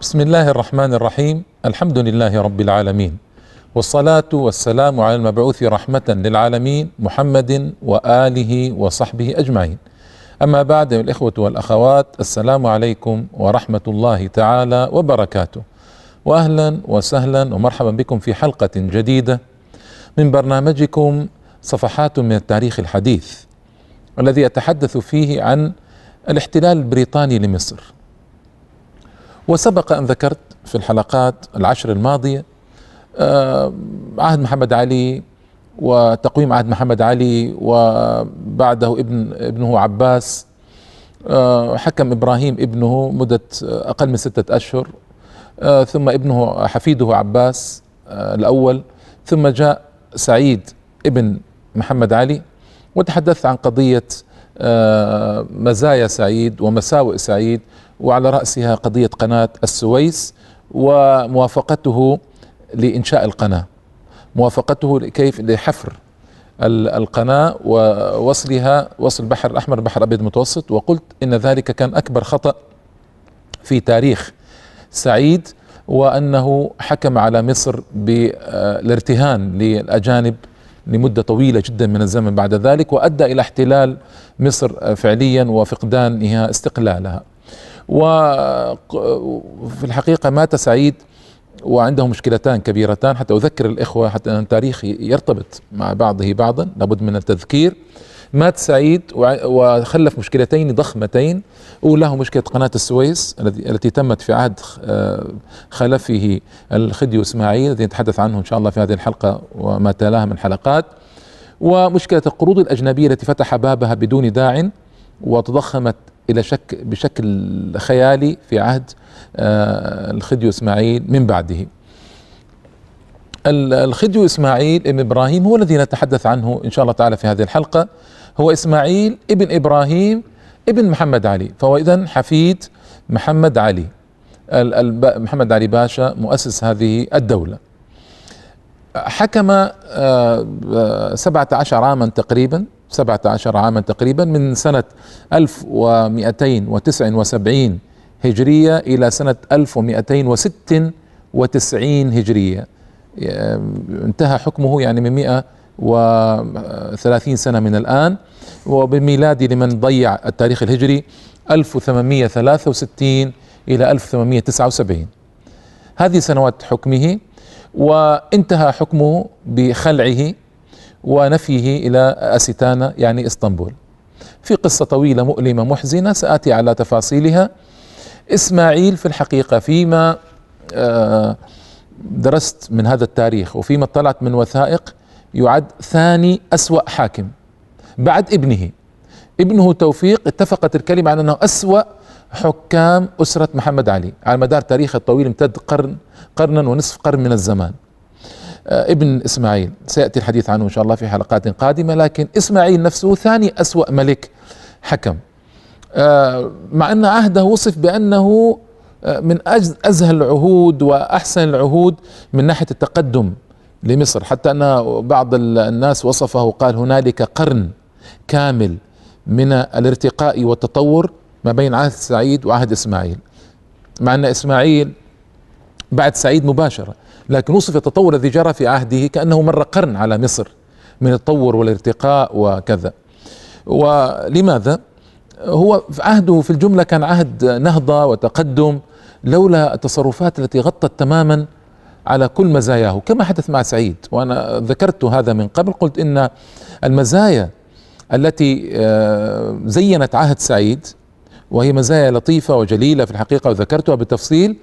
بسم الله الرحمن الرحيم الحمد لله رب العالمين والصلاة والسلام على المبعوث رحمة للعالمين محمد وآله وصحبه أجمعين أما بعد الإخوة والأخوات السلام عليكم ورحمة الله تعالى وبركاته وأهلا وسهلا ومرحبا بكم في حلقة جديدة من برنامجكم صفحات من التاريخ الحديث الذي يتحدث فيه عن الاحتلال البريطاني لمصر وسبق أن ذكرت في الحلقات العشر الماضية آه، عهد محمد علي وتقويم عهد محمد علي وبعده ابن ابنه عباس آه، حكم إبراهيم ابنه مدة أقل من ستة أشهر آه، ثم ابنه حفيده عباس الأول ثم جاء سعيد ابن محمد علي وتحدثت عن قضية مزايا سعيد ومساوئ سعيد وعلى رأسها قضية قناة السويس وموافقته لإنشاء القناة. موافقته كيف لحفر القناة ووصلها وصل البحر الأحمر بحر الأبيض المتوسط وقلت إن ذلك كان أكبر خطأ في تاريخ سعيد وأنه حكم على مصر بالارتهان للأجانب لمدة طويلة جدا من الزمن بعد ذلك وأدى إلى احتلال مصر فعليا وفقدانها استقلالها. وفي الحقيقة مات سعيد وعنده مشكلتان كبيرتان. حتى أذكر الإخوة حتى أن التاريخ يرتبط مع بعضه بعضا لابد من التذكير. مات سعيد وخلف مشكلتين ضخمتين. أولاه مشكلة قناة السويس التي تمت في عهد آه، خلفه الخديو إسماعيل الذي نتحدث عنه إن شاء الله في هذه الحلقة وما تلاها من حلقات. ومشكلة القروض الأجنبية التي فتح بابها بدون داع وتضخمت إلى شك بشكل خيالي في عهد آه، الخديو إسماعيل من بعده. الخديو إسماعيل ابن إبراهيم هو الذي نتحدث عنه إن شاء الله تعالى في هذه الحلقة. هو إسماعيل ابن إبراهيم ابن محمد علي فهو اذا حفيد محمد علي محمد علي باشا مؤسس هذه الدولة. حكم آه، آه، سبعة عشر عاما تقريبا سبعة عشر عاما تقريبا من سنة 1279 هجرية إلى سنة 1296 هجرية. انتهى حكمه يعني من 130 سنة من الآن وبالميلادي لمن ضيع التاريخ الهجري 1863 إلى 1879 هذه سنوات حكمه وانتهى حكمه بخلعه ونفيه إلى اسيتانا يعني إسطنبول. في قصة طويلة مؤلمة محزنة سآتي على تفاصيلها. إسماعيل في الحقيقة فيما آه، درست من هذا التاريخ وفيما اطلعت من وثائق يعد ثاني أسوأ حاكم بعد ابنه. ابنه توفيق اتفقت الكلمة على أنه أسوأ حكام أسرة محمد علي. على مدار تاريخه الطويل امتد قرن قرنا ونصف قرن من الزمان. آه، ابن إسماعيل سيأتي الحديث عنه إن شاء الله في حلقات قادمة لكن إسماعيل نفسه ثاني أسوأ ملك حكم. آه، مع أن عهده وصف بأنه آه، من أزهى العهود وأحسن العهود من ناحية التقدم. لمصر. حتى أن بعض الناس وصفه قال هنالك قرن كامل من الارتقاء والتطور ما بين عهد سعيد وعهد إسماعيل. مع أن إسماعيل بعد سعيد مباشرة لكن وصف التطور الذي جرى في عهده كأنه مر قرن على مصر من التطور والارتقاء وكذا. ولماذا؟ هو عهده في الجملة كان عهد نهضة وتقدم لولا التصرفات التي غطت تماما على كل مزاياه كما حدث مع سعيد وأنا ذكرت هذا من قبل قلت إن المزايا التي آه، زينت عهد سعيد وهي مزايا لطيفة وجليلة في الحقيقة وذكرتها بالتفصيل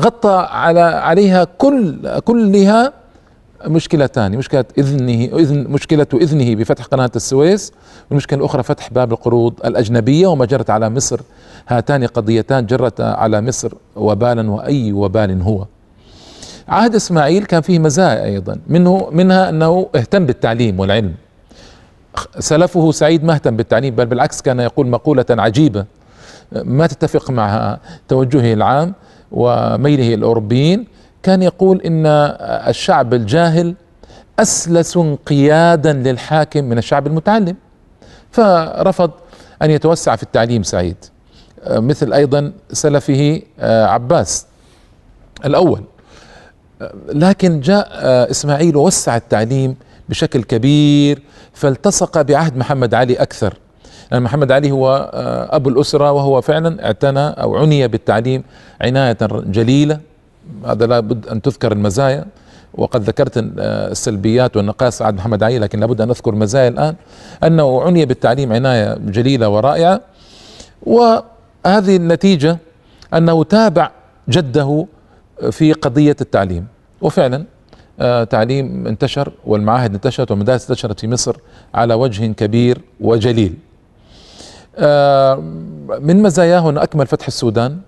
غطى على عليها كل كلها مشكلتان مشكلة إذنه إذن مشكلة إذنه بفتح قناة السويس والمشكلة الأخرى فتح باب القروض الأجنبية وما جرت على مصر هاتان قضيتان جرت على مصر وبالا وأي وبال هو. عهد إسماعيل كان فيه مزايا أيضا. منه منها أنه اهتم بالتعليم والعلم. سلفه سعيد ما اهتم بالتعليم بل بالعكس كان يقول مقولة عجيبة. ما تتفق مع توجهه العام وميله الأوروبيين. كان يقول إن الشعب الجاهل أسلس انقيادا للحاكم من الشعب المتعلم. فرفض أن يتوسع في التعليم سعيد. مثل أيضا سلفه عباس الأول. لكن جاء إسماعيل ووسع التعليم بشكل كبير فالتصق بعهد محمد علي أكثر. لأن محمد علي هو أبو الأسرة وهو فعلا اعتنى أو عني بالتعليم عناية جليلة. هذا لابد أن تذكر المزايا وقد ذكرت السلبيات والنقائص عهد محمد علي لكن لابد أن أذكر مزايا الآن. أنه عني بالتعليم عناية جليلة ورائعة وهذه النتيجة أنه تابع جده في قضية التعليم. وفعلا آه، تعليم انتشر والمعاهد انتشرت والمدارس انتشرت في مصر على وجه كبير وجليل. آه، من مزاياه أن أكمل فتح السودان.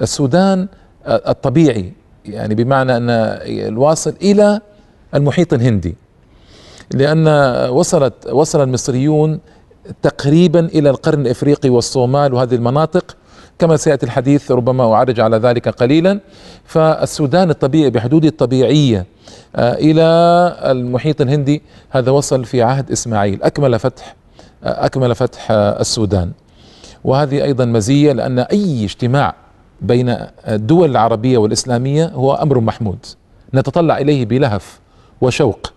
السودان آه، الطبيعي يعني بمعنى أن الواصل إلى المحيط الهندي. لأن وصلت وصل المصريون تقريبا إلى القرن الإفريقي والصومال وهذه المناطق كما سيأتي الحديث ربما أعرج على ذلك قليلا. فالسودان الطبيعي بحدوده الطبيعية آه، إلى المحيط الهندي هذا وصل في عهد إسماعيل. أكمل فتح آه، أكمل فتح آه، السودان. وهذه أيضا مزية لأن أي اجتماع بين الدول العربية والإسلامية هو أمر محمود. نتطلع إليه بلهف وشوق.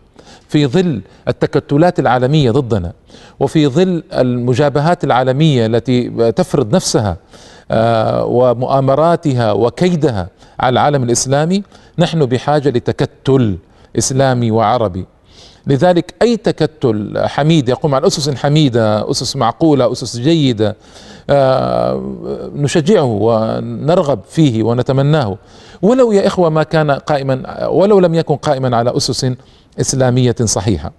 في ظل التكتلات العالمية ضدنا وفي ظل المجابهات العالمية التي تفرض نفسها آه، ومؤامراتها وكيدها على العالم الإسلامي نحن بحاجة لتكتل إسلامي وعربي. لذلك أي تكتل حميد يقوم على أسس حميدة أسس معقولة أسس جيدة آه، نشجعه ونرغب فيه ونتمناه. ولو يا إخوة ما كان قائما ولو لم يكن قائما على أسس إسلامية صحيحة.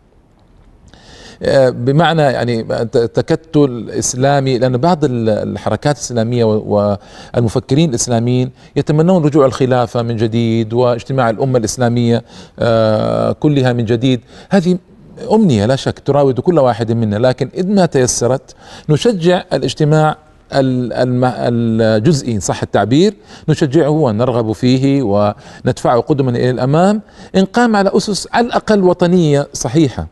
آه، بمعنى يعني تكتل إسلامي لأن بعض الحركات الإسلامية والمفكرين الإسلاميين يتمنون رجوع الخلافة من جديد واجتماع الأمة الإسلامية آه، كلها من جديد. هذه أمنية لا شك تراود كل واحد منا لكن إذ ما تيسرت نشجع الاجتماع الجزئي صح التعبير؟ نشجعه ونرغب فيه وندفعه قدما إلى الأمام. إن قام على أسس على الأقل وطنية صحيحة.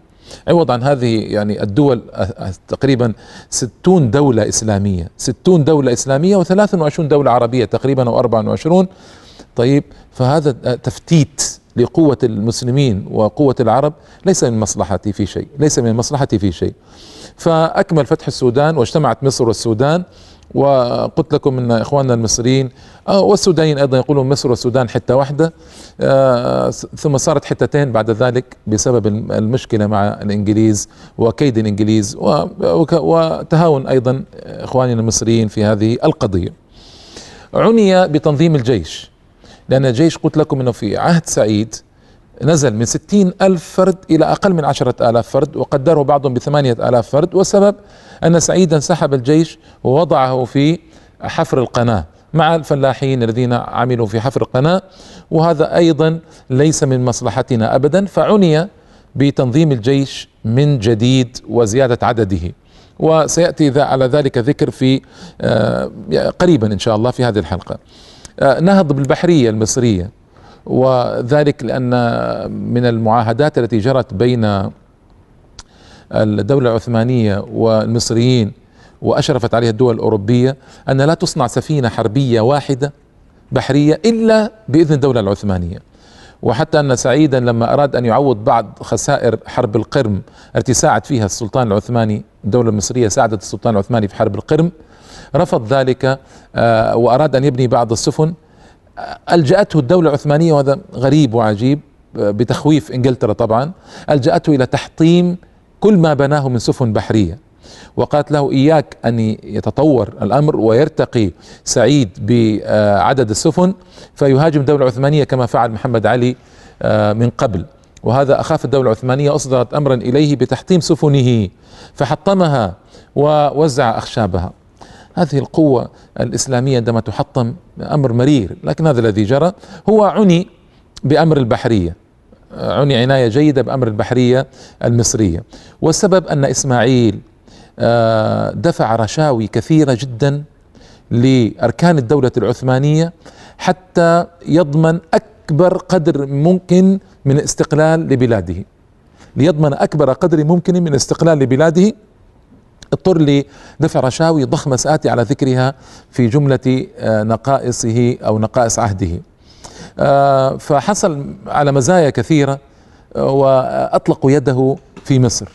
عوض عن هذه يعني الدول تقريبا ستون دولة إسلامية. ستون دولة إسلامية وثلاث وعشرون دولة عربية تقريبا أو أربعة وعشرون. طيب فهذا تفتيت لقوة المسلمين وقوة العرب. ليس من مصلحتي في شيء ليس من مصلحتي في شيء. فأكمل فتح السودان واجتمعت مصر والسودان وقلت لكم إن إخواننا المصريين آه، والسودانيين أيضا يقولون مصر والسودان حتة واحدة آه، ثم صارت حتتين بعد ذلك بسبب المشكلة مع الإنجليز وكيد الإنجليز وتهاون أيضا إخواننا المصريين في هذه القضية. عني بتنظيم الجيش لأن الجيش قلت لكم إنه في عهد سعيد نزل من ستين ألف فرد إلى أقل من عشرة آلاف فرد وقدره بعضهم بثمانية آلاف فرد والسبب أن سعيدا سحب الجيش ووضعه في حفر القناة مع الفلاحين الذين عملوا في حفر القناة وهذا أيضا ليس من مصلحتنا أبدا فعني بتنظيم الجيش من جديد وزيادة عدده. وسيأتي على ذلك ذكر في آه، قريبا إن شاء الله في هذه الحلقة. آه، نهض بالبحرية المصرية. وذلك لأن من المعاهدات التي جرت بين الدولة العثمانية والمصريين وأشرفت عليها الدول الأوروبية أن لا تصنع سفينة حربية واحدة بحرية إلا بإذن الدولة العثمانية. وحتى أن سعيدا لما أراد أن يعوض بعض خسائر حرب القرم التي ساعد فيها السلطان العثماني الدولة المصرية ساعدت السلطان العثماني في حرب القرم رفض ذلك آه، وأراد أن يبني بعض السفن ألجأته الدولة العثمانية وهذا غريب وعجيب بتخويف إنجلترا طبعا ألجأته إلى تحطيم كل ما بناه من سفن بحرية. وقالت له إياك أن يتطور الأمر ويرتقي سعيد بعدد السفن فيهاجم الدولة العثمانية كما فعل محمد علي آه، من قبل. وهذا أخاف الدولة العثمانية أصدرت أمرا إليه بتحطيم سفنه فحطمها ووزع أخشابها. هذه القوة الإسلامية عندما تحطم أمر مرير لكن هذا الذي جرى هو عني بأمر البحرية عني عناية جيدة بأمر البحرية المصرية. والسبب أن إسماعيل آه، دفع رشاوي كثيرة جدا لأركان الدولة العثمانية حتى يضمن أكبر قدر ممكن من استقلال لبلاده. ليضمن أكبر قدر ممكن من استقلال لبلاده اضطر لدفع رشاوي ضخمة سآتي على ذكرها في جملة آه، نقائصه أو نقائص عهده. فحصل على مزايا كثيرة وأطلقوا يده في مصر.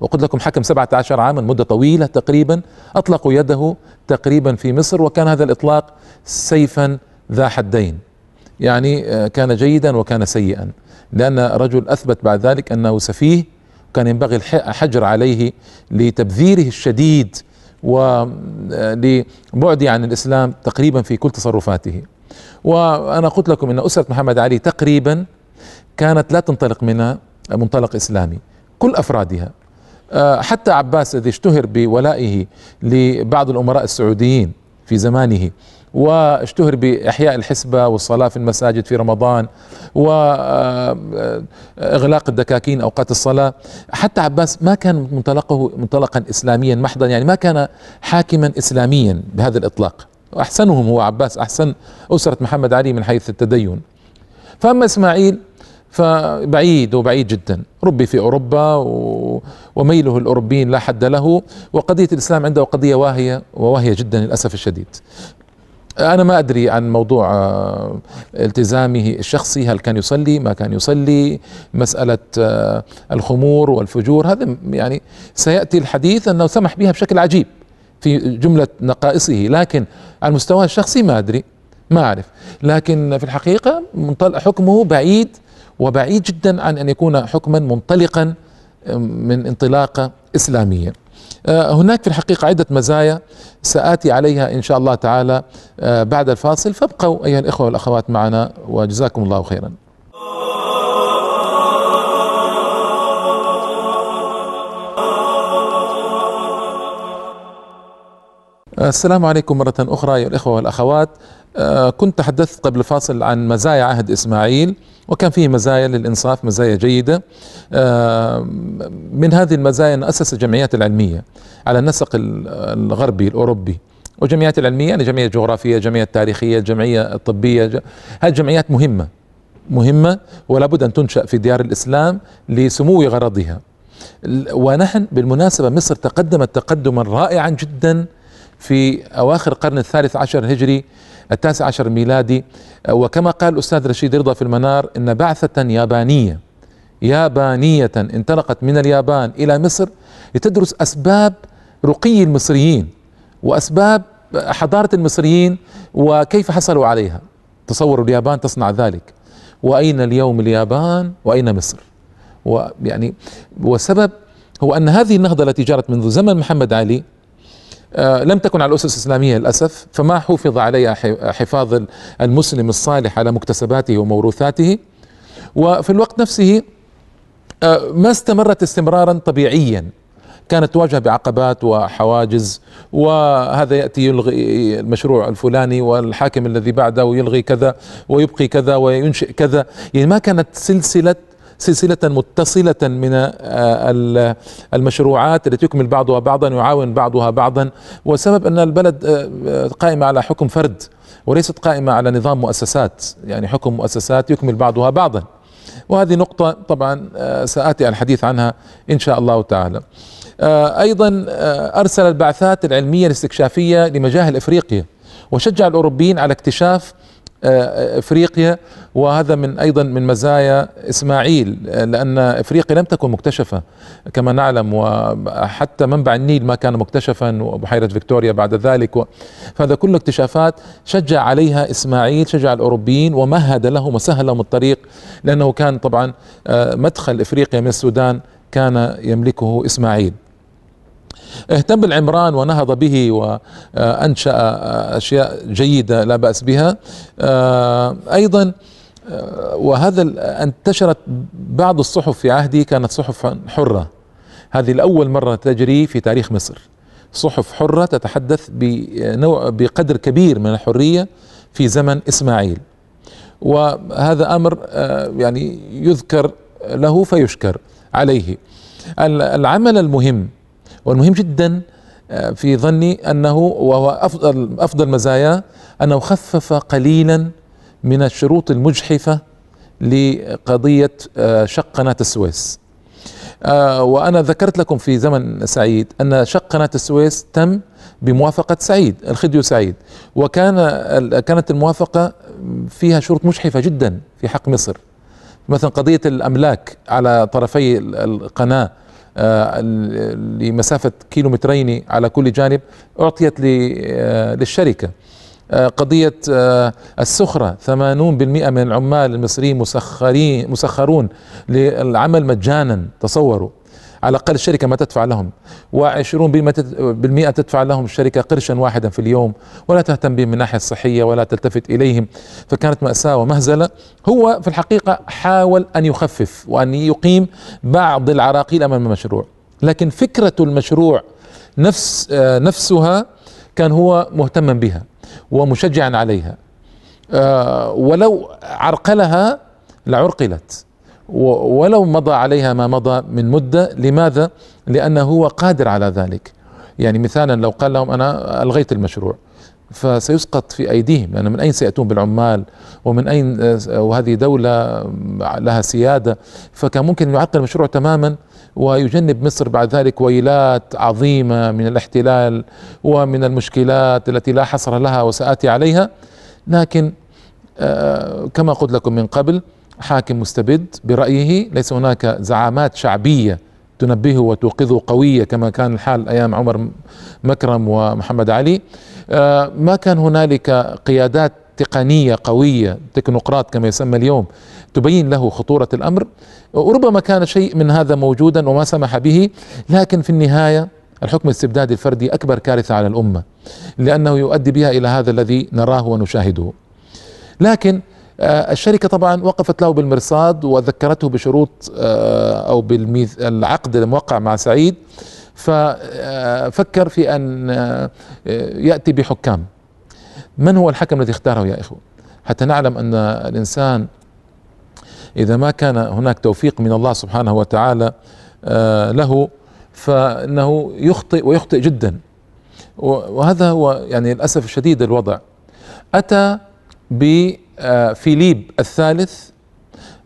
وقلت لكم حكم 17 عاما مدة طويلة تقريبا. أطلقوا يده تقريبا في مصر وكان هذا الإطلاق سيفا ذا حدين. يعني آه، كان جيدا وكان سيئا. لأن رجل أثبت بعد ذلك أنه سفيه كان ينبغي الحجر عليه لتبذيره الشديد ولبعده عن الإسلام تقريبا في كل تصرفاته. وأنا قلت لكم أن أسرة محمد علي تقريبا كانت لا تنطلق من منطلق إسلامي كل أفرادها. آه، حتى عباس الذي اشتهر بولائه لبعض الأمراء السعوديين في زمانه. واشتهر بإحياء الحسبة والصلاة في المساجد في رمضان وإغلاق الدكاكين أوقات الصلاة. حتى عباس ما كان منطلقه منطلقا إسلاميا محضا يعني ما كان حاكما إسلاميا بهذا الإطلاق. أحسنهم هو عباس أحسن أسرة محمد علي من حيث التدين. فأما إسماعيل فبعيد وبعيد جدا. ربي في أوروبا وميله الأوروبيين لا حد له وقضية الإسلام عنده قضية واهية وواهية جدا للأسف الشديد. أنا ما أدري عن موضوع آه، التزامه الشخصي هل كان يصلي ما كان يصلي مسألة آه، الخمور والفجور هذا يعني سيأتي الحديث أنه سمح بها بشكل عجيب في جملة نقائصه لكن على المستوى الشخصي ما أدري ما أعرف. لكن في الحقيقة حكمه بعيد وبعيد جدا عن أن يكون حكما منطلقا من انطلاقة إسلامية. آه، هناك في الحقيقة عدة مزايا سآتي عليها إن شاء الله تعالى آه، بعد الفاصل. فابقوا أيها الإخوة والأخوات معنا وجزاكم الله خيرا. السلام عليكم مرة أخرى أيها الإخوة والأخوات. آه، كنت تحدثت قبل الفاصل عن مزايا عهد إسماعيل وكان فيه مزايا للإنصاف مزايا جيدة. آه، من هذه المزايا أن أسس الجمعيات العلمية على النسق الغربي الأوروبي. والجمعيات العلمية يعني جمعية جغرافية جمعية تاريخية جمعية الطبية هذه الجمعيات مهمة مهمة ولا بد أن تنشأ في ديار الإسلام لسمو غرضها. ونحن بالمناسبة مصر تقدمت تقدما رائعا جدا في أواخر القرن الثالث عشر الهجري التاسع عشر الميلادي وكما قال الأستاذ رشيد رضا في المنار إن بعثة يابانية يابانية انطلقت من اليابان إلى مصر لتدرس أسباب رقي المصريين وأسباب حضارة المصريين وكيف حصلوا عليها. تصوروا اليابان تصنع ذلك. وأين اليوم اليابان؟ وأين مصر؟ ويعني والسبب هو أن هذه النهضة التي جرت منذ زمن محمد علي آه، لم تكن على الأسس الإسلامية للأسف فما حفظ عليها حفاظ المسلم الصالح على مكتسباته وموروثاته. وفي الوقت نفسه آه، ما استمرت استمرارا طبيعيا. كانت تواجه بعقبات وحواجز وهذا يأتي يلغي المشروع الفلاني والحاكم الذي بعده يلغي كذا ويبقي كذا وينشئ كذا. يعني ما كانت سلسلة سلسلة متصلة من آه، المشروعات التي يكمل بعضها بعضا يعاون بعضها بعضا. والسبب أن البلد آه، قائمة على حكم فرد وليست قائمة على نظام مؤسسات يعني حكم مؤسسات يكمل بعضها بعضا. وهذه نقطة طبعا آه، سآتي الحديث عنها إن شاء الله تعالى. أيضا أرسل البعثات العلمية الاستكشافية لمجاهل إفريقيا وشجع الأوروبيين على اكتشاف إفريقيا وهذا من أيضا من مزايا إسماعيل لأن إفريقيا لم تكن مكتشفة كما نعلم وحتى منبع النيل ما كان مكتشفا وبحيره فيكتوريا بعد ذلك. فهذا كله اكتشافات شجع عليها إسماعيل شجع الأوروبيين ومهد لهم وسهل لهم الطريق لأنه كان طبعا آه، مدخل إفريقيا من السودان كان يملكه إسماعيل. اهتم بالعمران ونهض به وأنشأ أشياء جيدة لا بأس بها. آه، أيضا آه، وهذا انتشرت بعض الصحف في عهدي كانت صحف حرة. هذه لأول مرة تجري في تاريخ مصر. صحف حرة تتحدث بنوع بقدر كبير من الحرية في زمن إسماعيل. وهذا أمر آه، يعني يذكر له فيشكر عليه. العمل المهم والمهم جدا آه، في ظني أنه وهو أفضل أفضل مزاياه أنه خفف قليلا من الشروط المجحفة لقضية آه، شق قناة السويس. آه، وأنا ذكرت لكم في زمن سعيد أن شق قناة السويس تم بموافقة سعيد الخديو سعيد وكان كانت الموافقة فيها شروط مجحفة جدا في حق مصر مثلا قضية الأملاك على طرفي القناة آه، لمسافة كيلومترين على كل جانب أعطيت آه، للشركة. آه، قضية السخرة. 80% من العمال المصريين مسخرين مسخرون للعمل مجانا تصوروا. على الأقل الشركة ما تدفع لهم و20% تدفع لهم الشركة قرشا واحدا في اليوم ولا تهتم بهم من الناحية الصحية ولا تلتفت إليهم. فكانت مأساة ومهزلة. هو في الحقيقة حاول أن يخفف وأن يقيم بعض العراقيل أمام المشروع لكن فكرة المشروع نفس نفسها كان هو مهتما بها ومشجعا عليها. آه، ولو عرقلها لعرقلت. ولو مضى عليها ما مضى من مدة لماذا؟ لأنه هو قادر على ذلك. يعني مثالا لو قال لهم أنا ألغيت المشروع فسيسقط في أيديهم لأن من أين سيأتون بالعمال؟ ومن أين وهذه دولة لها سيادة؟ فكان ممكن يعطل المشروع تماما ويجنب مصر بعد ذلك ويلات عظيمة من الاحتلال ومن المشكلات التي لا حصر لها وسآتي عليها. لكن آه، كما قلت لكم من قبل حاكم مستبد برأيه ليس هناك زعامات شعبية تنبهه وتوقظه قوية كما كان الحال أيام عمر مكرم ومحمد علي. آه، ما كان هنالك قيادات تقنية قوية تكنوقراط كما يسمى اليوم تبين له خطورة الأمر؟ وربما كان شيء من هذا موجودا وما سمح به لكن في النهاية الحكم الاستبدادي الفردي أكبر كارثة على الأمة لأنه يؤدي بها إلى هذا الذي نراه ونشاهده. لكن الشركة طبعا وقفت له بالمرصاد وذكرته بشروط آه، أو بالعقد الموقع مع سعيد. ففكر في أن آه، يأتي بحكام. من هو الحكم الذي اختاره يا إخوة؟ حتى نعلم أن الإنسان إذا ما كان هناك توفيق من الله سبحانه وتعالى له فإنه يخطئ ويخطئ جدا. وهذا هو يعني للأسف الشديد الوضع. أتى ب آه، فيليب الثالث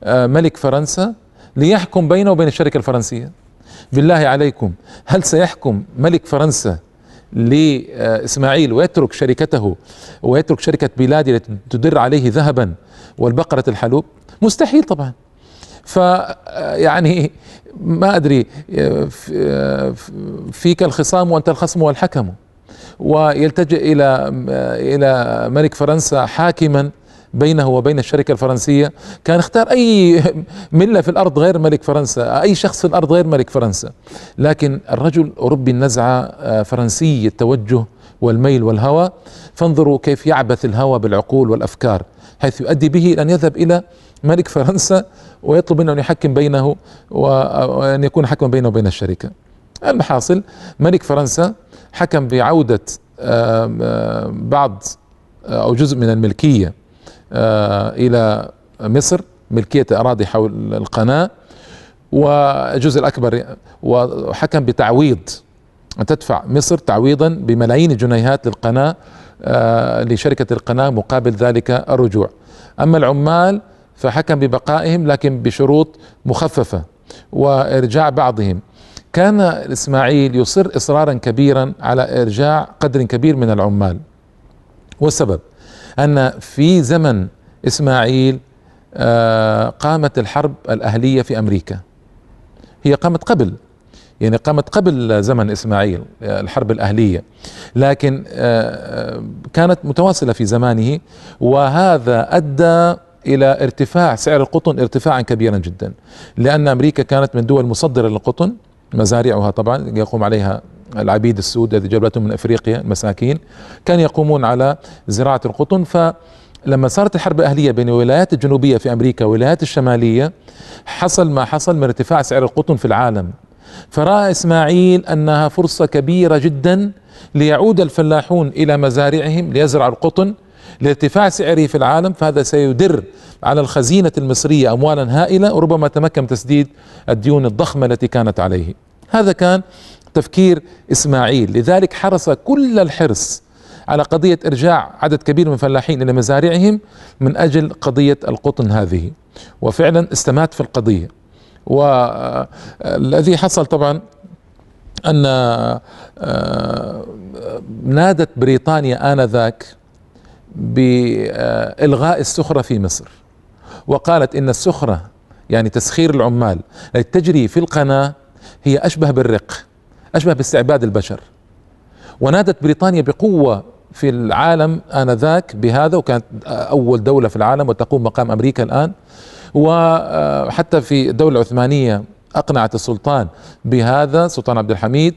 آه، ملك فرنسا ليحكم بينه وبين الشركة الفرنسية. بالله عليكم هل سيحكم ملك فرنسا لإسماعيل ويترك شركته ويترك شركة بلادي التي تدر عليه ذهبا والبقرة الحلوب؟ مستحيل طبعا. ف يعني ما أدري فيك الخصام وأنت الخصم والحكم. ويلتجئ إلى إلى ملك فرنسا حاكما بينه وبين الشركة الفرنسية. كان اختار أي ملة في الأرض غير ملك فرنسا أي شخص في الأرض غير ملك فرنسا. لكن الرجل أوروبي النزعة آه، فرنسي التوجه والميل والهوى. فانظروا كيف يعبث الهوى بالعقول والأفكار حيث يؤدي به أن يذهب إلى ملك فرنسا ويطلب منه أن يحكم بينه وأن يكون حكما بينه وبين الشركة. المحاصل ملك فرنسا حكم بعودة بعض أو جزء من الملكية. آه، إلى مصر ملكية أراضي حول القناة والجزء الأكبر وحكم بتعويض أن تدفع مصر تعويضا بملايين الجنيهات للقناة آه، لشركة القناة مقابل ذلك الرجوع. أما العمال فحكم ببقائهم لكن بشروط مخففة وإرجاع بعضهم. كان إسماعيل يصر إصرارا كبيرا على إرجاع قدر كبير من العمال. والسبب؟ أن في زمن إسماعيل آه، قامت الحرب الأهلية في أمريكا. هي قامت قبل يعني قامت قبل زمن إسماعيل آه، الحرب الأهلية. لكن آه، كانت متواصلة في زمانه وهذا أدى إلى ارتفاع سعر القطن ارتفاعا كبيرا جدا. لأن أمريكا كانت من دول مصدره للقطن مزارعها طبعا يقوم عليها العبيد السود الذي جلبتهم من أفريقيا المساكين كانوا يقومون على زراعة القطن. فلما صارت الحرب الأهلية بين الولايات الجنوبية في أمريكا والولايات الشمالية حصل ما حصل من ارتفاع سعر القطن في العالم. فرأى إسماعيل أنها فرصة كبيرة جدا ليعود الفلاحون إلى مزارعهم ليزرعوا القطن لارتفاع سعره في العالم. فهذا سيدر على الخزينة المصرية اموالا هائلة وربما تمكن تسديد الديون الضخمة التي كانت عليه. هذا كان تفكير إسماعيل. لذلك حرص كل الحرص على قضية إرجاع عدد كبير من الفلاحين إلى مزارعهم من أجل قضية القطن هذه. وفعلا استمات في القضية. والذي حصل طبعا أن نادت بريطانيا آنذاك بإلغاء السخرة في مصر. وقالت إن السخرة يعني تسخير العمال التي تجري في القناة هي أشبه بالرق. أشبه باستعباد البشر. ونادت بريطانيا بقوة في العالم آنذاك بهذا وكانت أول دولة في العالم وتقوم مقام أمريكا الآن. وحتى في الدولة العثمانية أقنعت السلطان بهذا سلطان عبد الحميد.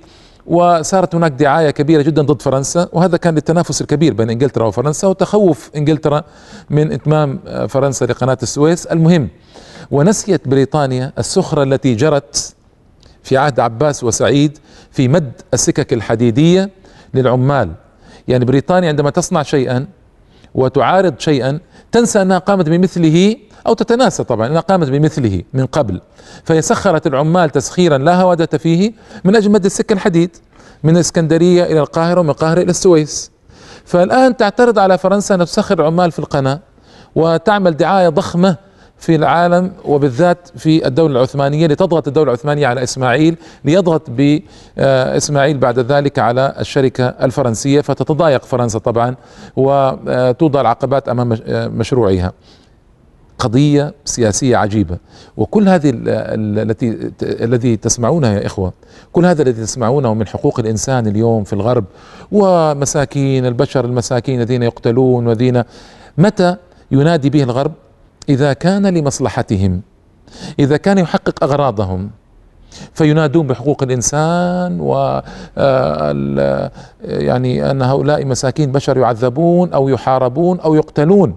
وصارت هناك دعاية كبيرة جدا ضد فرنسا وهذا كان للتنافس الكبير بين إنجلترا وفرنسا وتخوف إنجلترا من إتمام فرنسا لقناة السويس. المهم ونسيت بريطانيا السخره التي جرت في عهد عباس وسعيد في مد السكك الحديدية للعمال. يعني بريطانيا عندما تصنع شيئا وتعارض شيئا تنسى أنها قامت بمثله أو تتناسى طبعا أنها قامت بمثله من قبل. فهي سخرت العمال تسخيرا لا هوادة فيه من أجل مد السكة الحديد من الاسكندرية إلى القاهرة ومن القاهرة إلى السويس. فالآن تعترض على فرنسا أن تسخر العمال في القناة وتعمل دعاية ضخمة في العالم وبالذات في الدولة العثمانية لتضغط الدولة العثمانية على إسماعيل ليضغط بإسماعيل بعد ذلك على الشركة الفرنسية فتتضايق فرنسا طبعا وتوضع العقبات أمام مشروعها قضية سياسية عجيبة. وكل هذه التي الذي تسمعونه يا إخوة كل هذا الذي تسمعونه من حقوق الإنسان اليوم في الغرب ومساكين البشر المساكين الذين يقتلون والذين متى ينادي به الغرب؟ إذا كان لمصلحتهم إذا كان يحقق أغراضهم فينادون بحقوق الإنسان و يعني أن هؤلاء مساكين بشر يعذبون أو يحاربون أو يقتلون.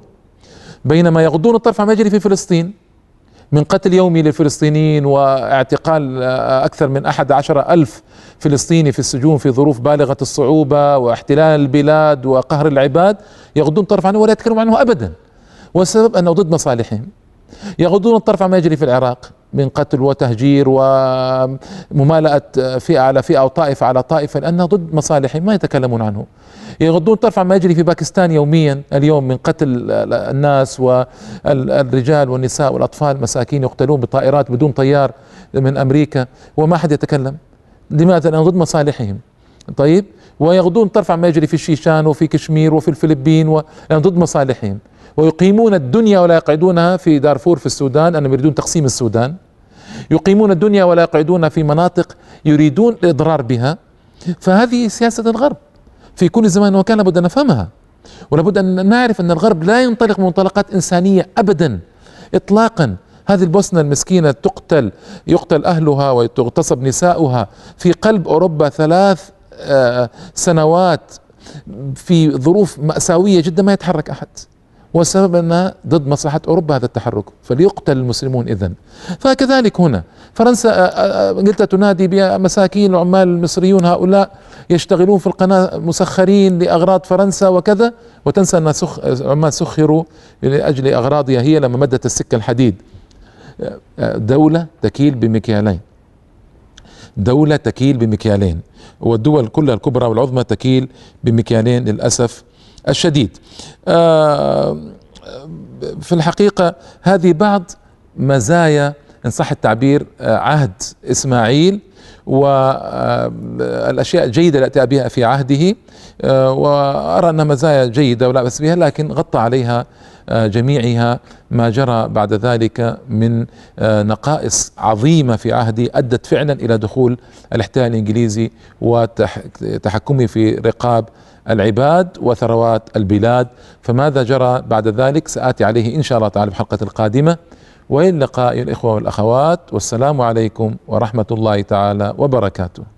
بينما يغضون الطرف عما يجري في فلسطين من قتل يومي للفلسطينيين واعتقال أكثر من أحد عشر ألف فلسطيني في السجون في ظروف بالغة الصعوبة واحتلال البلاد وقهر العباد يغضون الطرف عنه ولا يتكلمون عنه أبدا. والسبب أنه ضد مصالحهم. يغضون الطرف عما يجري في العراق من قتل وتهجير وممالأة فئة على فئة أو طائفة على طائفة لأنها ضد مصالحهم ما يتكلمون عنه. يغضون طرف عما يجري في باكستان يوميا اليوم من قتل الناس والرجال والنساء والأطفال مساكين يقتلون بطائرات بدون طيار من أمريكا وما حد يتكلم. لماذا؟ لأنه ضد مصالحهم. طيب ويغضون طرف عما يجري في الشيشان وفي كشمير وفي الفلبين و... ضد مصالحهم. ويقيمون الدنيا ولا يقعدونها في دارفور في السودان أنهم يريدون تقسيم السودان. يقيمون الدنيا ولا يقعدونها في مناطق يريدون الإضرار بها. فهذه سياسة الغرب. في كل زمان وكان لابد أن نفهمها. ولابد أن نعرف أن الغرب لا ينطلق من منطلقات إنسانية أبدا إطلاقا. هذه البوسنة المسكينة تقتل يقتل أهلها وتغتصب نساؤها. في قلب أوروبا ثلاث آه، سنوات في ظروف مأساوية جدا ما يتحرك أحد. والسبب أن ضد مصلحة أوروبا هذا التحرك فليقتل المسلمون إذن. فكذلك هنا فرنسا آه، آه، إنجلترا تنادي بمساكين العمال المصريون هؤلاء يشتغلون في القناة مسخرين لأغراض فرنسا وكذا وتنسى أن سخ عمال سخروا لأجل أغراضها هي لما مدت السكة الحديد. آه، دولة تكيل بمكيالين. دولة تكيل بمكيالين والدول كلها الكبرى والعظمى تكيل بمكيالين للأسف. الشديد. آه، في الحقيقة هذه بعض مزايا إن صح التعبير آه، عهد إسماعيل والأشياء الجيدة التي بها في عهده آه، وأرى أنها مزايا جيدة ولا بأس بها لكن غطى عليها جميعها ما جرى بعد ذلك من نقائص عظيمة في عهده أدت فعلا إلى دخول الإحتلال الإنجليزي وتحكمه في رقاب العباد وثروات البلاد. فماذا جرى بعد ذلك؟ سآتي عليه إن شاء الله تعالى في الحلقة القادمة. وإلى اللقاء الإخوة والأخوات. والسلام عليكم ورحمة الله تعالى وبركاته.